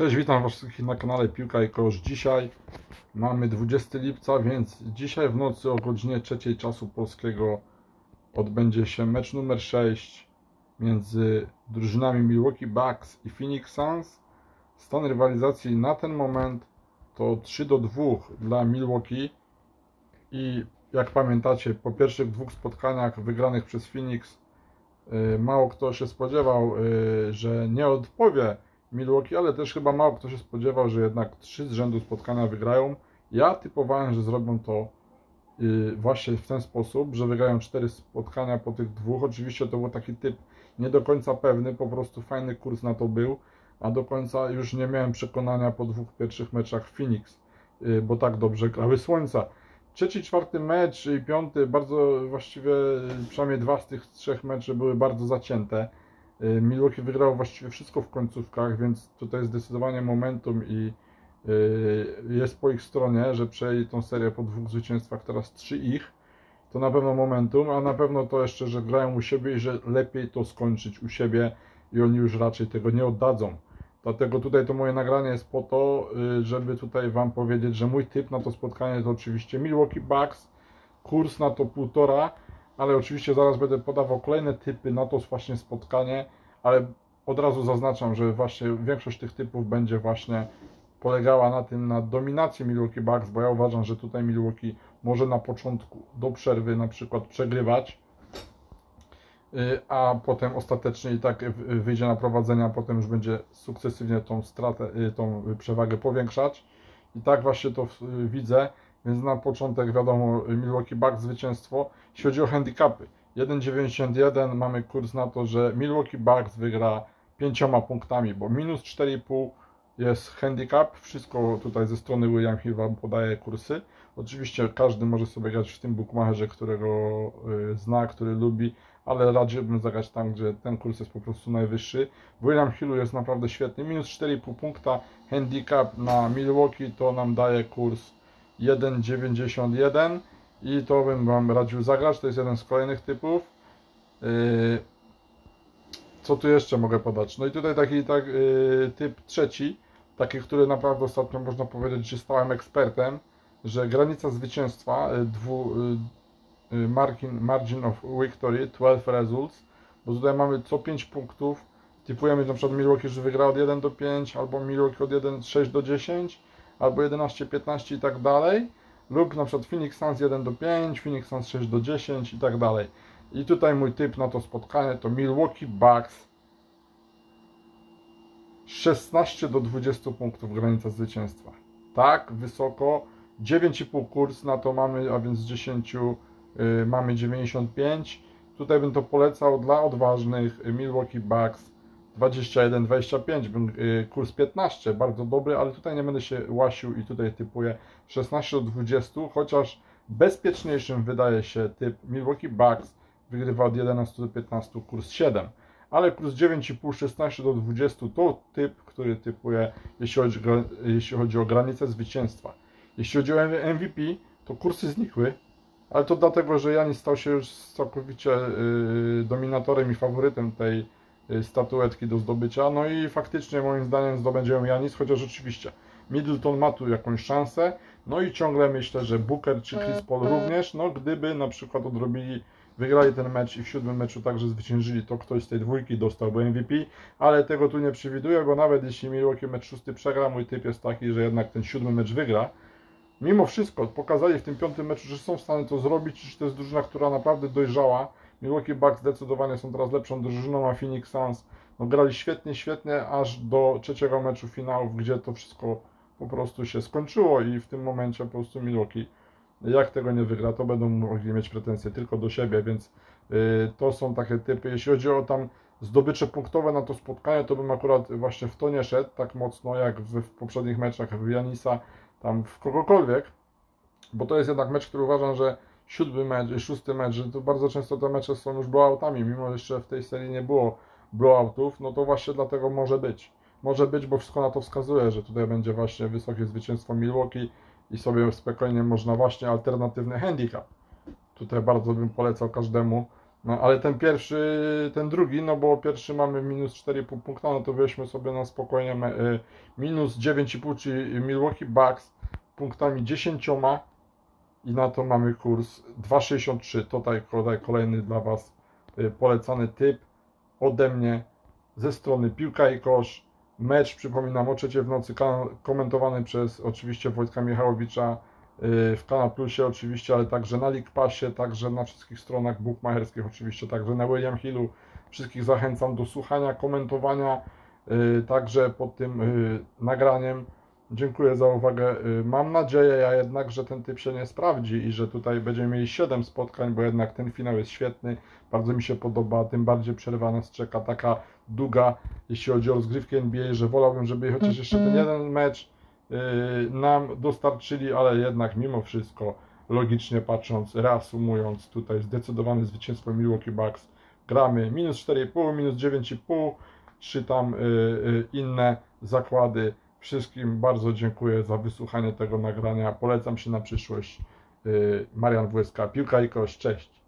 Cześć, witam Was wszystkich na kanale Piłka i Kosz. Dzisiaj mamy 20 lipca, więc dzisiaj w nocy o godzinie 3 czasu polskiego odbędzie się mecz numer 6 między drużynami Milwaukee Bucks i Phoenix Suns. Stan rywalizacji na ten moment to 3 do 2 dla Milwaukee i jak pamiętacie, po pierwszych dwóch spotkaniach wygranych przez Phoenix y, mało kto się spodziewał, y, że nie odpowie Milwaukee, ale też chyba mało kto się spodziewał, że jednak trzy z rzędu spotkania wygrają. Ja typowałem, że zrobią to y, właśnie w ten sposób, że wygrają cztery spotkania po tych dwóch. Oczywiście to był taki typ nie do końca pewny, po prostu fajny kurs na to był, a do końca już nie miałem przekonania po dwóch pierwszych meczach Phoenix, y, bo tak dobrze grały słońca. Trzeci, czwarty mecz i piąty, bardzo właściwie przynajmniej dwa z tych trzech meczy były bardzo zacięte. Y, Milwaukee wygrał właściwie wszystko w końcówkach, więc tutaj zdecydowanie momentum i y, jest po ich stronie, że przejęli tą serię po dwóch zwycięstwach, teraz trzy ich. To na pewno momentum, a na pewno to jeszcze, że grają u siebie i że lepiej to skończyć u siebie i oni już raczej tego nie oddadzą. Dlatego tutaj to moje nagranie jest po to, y, żeby tutaj Wam powiedzieć, że mój typ na to spotkanie to oczywiście Milwaukee Bucks, kurs na to półtora, ale oczywiście zaraz będę podawał kolejne typy na to właśnie spotkanie, ale od razu zaznaczam, że właśnie większość tych typów będzie właśnie polegała na tym, na dominacji Milwaukee Bucks, bo ja uważam, że tutaj Milwaukee może na początku do przerwy na przykład przegrywać, y, a potem ostatecznie i tak wyjdzie na prowadzenie, a potem już będzie sukcesywnie tą stratę, y, tą przewagę powiększać. I tak właśnie to widzę. Więc na początek wiadomo Milwaukee Bucks zwycięstwo. Jeśli chodzi o handicapy, 1,91 mamy kurs na to, że Milwaukee Bucks wygra pięcioma punktami, bo minus 4,5 jest handicap. Wszystko tutaj ze strony William Hill Wam podaje kursy. Oczywiście każdy może sobie grać w tym bookmacherze, którego y, zna, który lubi, ale radziłbym zagrać tam, gdzie ten kurs jest po prostu najwyższy. William Hillu jest naprawdę świetny. Minus 4,5 punkta handicap na Milwaukee to nam daje kurs 1,91 i to bym Wam radził zagrać, to jest jeden z kolejnych typów. Yy, co tu jeszcze mogę podać? No i tutaj taki tak, yy, typ trzeci, taki, który naprawdę ostatnio można powiedzieć, że stałem ekspertem, że granica zwycięstwa, yy, dwu, margin, margin of victory, 12 results, bo tutaj mamy co 5 punktów, typujemy na przykład Milwaukee, że wygra od 1 do 5, albo Milwaukee od 1, 6 do 10, albo 11, 15 i tak dalej, lub na przykład Phoenix Suns 1 do 5, Phoenix Suns 6 do 10 i tak dalej. I tutaj mój typ na to spotkanie to Milwaukee Bucks 16 do 20 punktów granica zwycięstwa. Tak, wysoko. 9,5 kurs na to mamy, a więc z 10 y, mamy 95. Tutaj bym to polecał dla odważnych Milwaukee Bucks 21-25, y, kurs 15, bardzo dobry, ale tutaj nie będę się łasił i tutaj typuję 16 do 20, chociaż bezpieczniejszym wydaje się typ Milwaukee Bucks, wygrywa od 11 do 15, kurs 7. Ale kurs 9,5, 16 do 20 to typ, który typuje, jeśli chodzi, jeśli chodzi o granicę zwycięstwa. Jeśli chodzi o MVP, to kursy znikły, ale to dlatego, że Janis stał się już całkowicie yy, dominatorem i faworytem tej Y, statuetki do zdobycia. No i faktycznie moim zdaniem zdobędzie ją Janis, chociaż rzeczywiście Middleton ma tu jakąś szansę. No i ciągle myślę, że Booker czy Chris Paul również, no gdyby na przykład odrobili, wygrali ten mecz i w siódmym meczu także zwyciężyli, to ktoś z tej dwójki dostałby MVP, ale tego tu nie przewiduję, bo nawet jeśli Milwaukee mecz szósty przegra, mój typ jest taki, że jednak ten siódmy mecz wygra. Mimo wszystko pokazali w tym piątym meczu, że są w stanie to zrobić, że to jest drużyna, która naprawdę dojrzała, Milwaukee Bucks zdecydowanie są teraz lepszą drużyną, a Phoenix Suns no, grali świetnie, świetnie, aż do trzeciego meczu finałów, gdzie to wszystko po prostu się skończyło i w tym momencie po prostu Milwaukee, jak tego nie wygra, to będą mogli mieć pretensje tylko do siebie, więc yy, to są takie typy. Jeśli chodzi o tam zdobycze punktowe na to spotkanie, to bym akurat właśnie w to nie szedł tak mocno jak w, w poprzednich meczach w Janisa, tam w kogokolwiek, bo to jest jednak mecz, który uważam, że siódmy mecz, szósty mecz, że to bardzo często te mecze są już blowoutami, mimo że jeszcze w tej serii nie było blowoutów, no to właśnie dlatego może być. Może być, bo wszystko na to wskazuje, że tutaj będzie właśnie wysokie zwycięstwo Milwaukee i sobie spokojnie można właśnie alternatywny handicap. Tutaj bardzo bym polecał każdemu No ale ten pierwszy, ten drugi, no bo pierwszy mamy minus 4,5 punkta, no to weźmy sobie na spokojnie y, minus 9,5, czyli Milwaukee Bucks punktami 10 i na to mamy kurs 2,63. Tutaj kolej- kolejny dla Was y, polecany typ ode mnie ze strony Piłka i Kosz. Mecz, przypominam, o w nocy, komentowany przez oczywiście Wojtka Michałowicza y, w Kanal Plusie oczywiście, ale także na League Passie, także na wszystkich stronach bookmacherskich oczywiście, także na William Hillu. Wszystkich zachęcam do słuchania, komentowania, y, także pod tym nagraniem. Dziękuję za uwagę. Y, Mam nadzieję ja jednak, że ten typ się nie sprawdzi i że tutaj będziemy mieli 7 spotkań, bo jednak ten finał jest świetny. Bardzo mi się podoba, tym bardziej przerwa nas czeka taka długa, jeśli chodzi o rozgrywkę NBA, że wolałbym, żeby chociaż jeszcze ten jeden mecz y, nam dostarczyli, ale jednak mimo wszystko, logicznie patrząc, reasumując, tutaj zdecydowane zwycięstwo Milwaukee Bucks. Gramy minus 4,5, minus 9,5, czy tam y, inne zakłady. Wszystkim bardzo dziękuję za wysłuchanie tego nagrania. Polecam się na przyszłość. Y, Marian WSK, Piłka i Kość, cześć.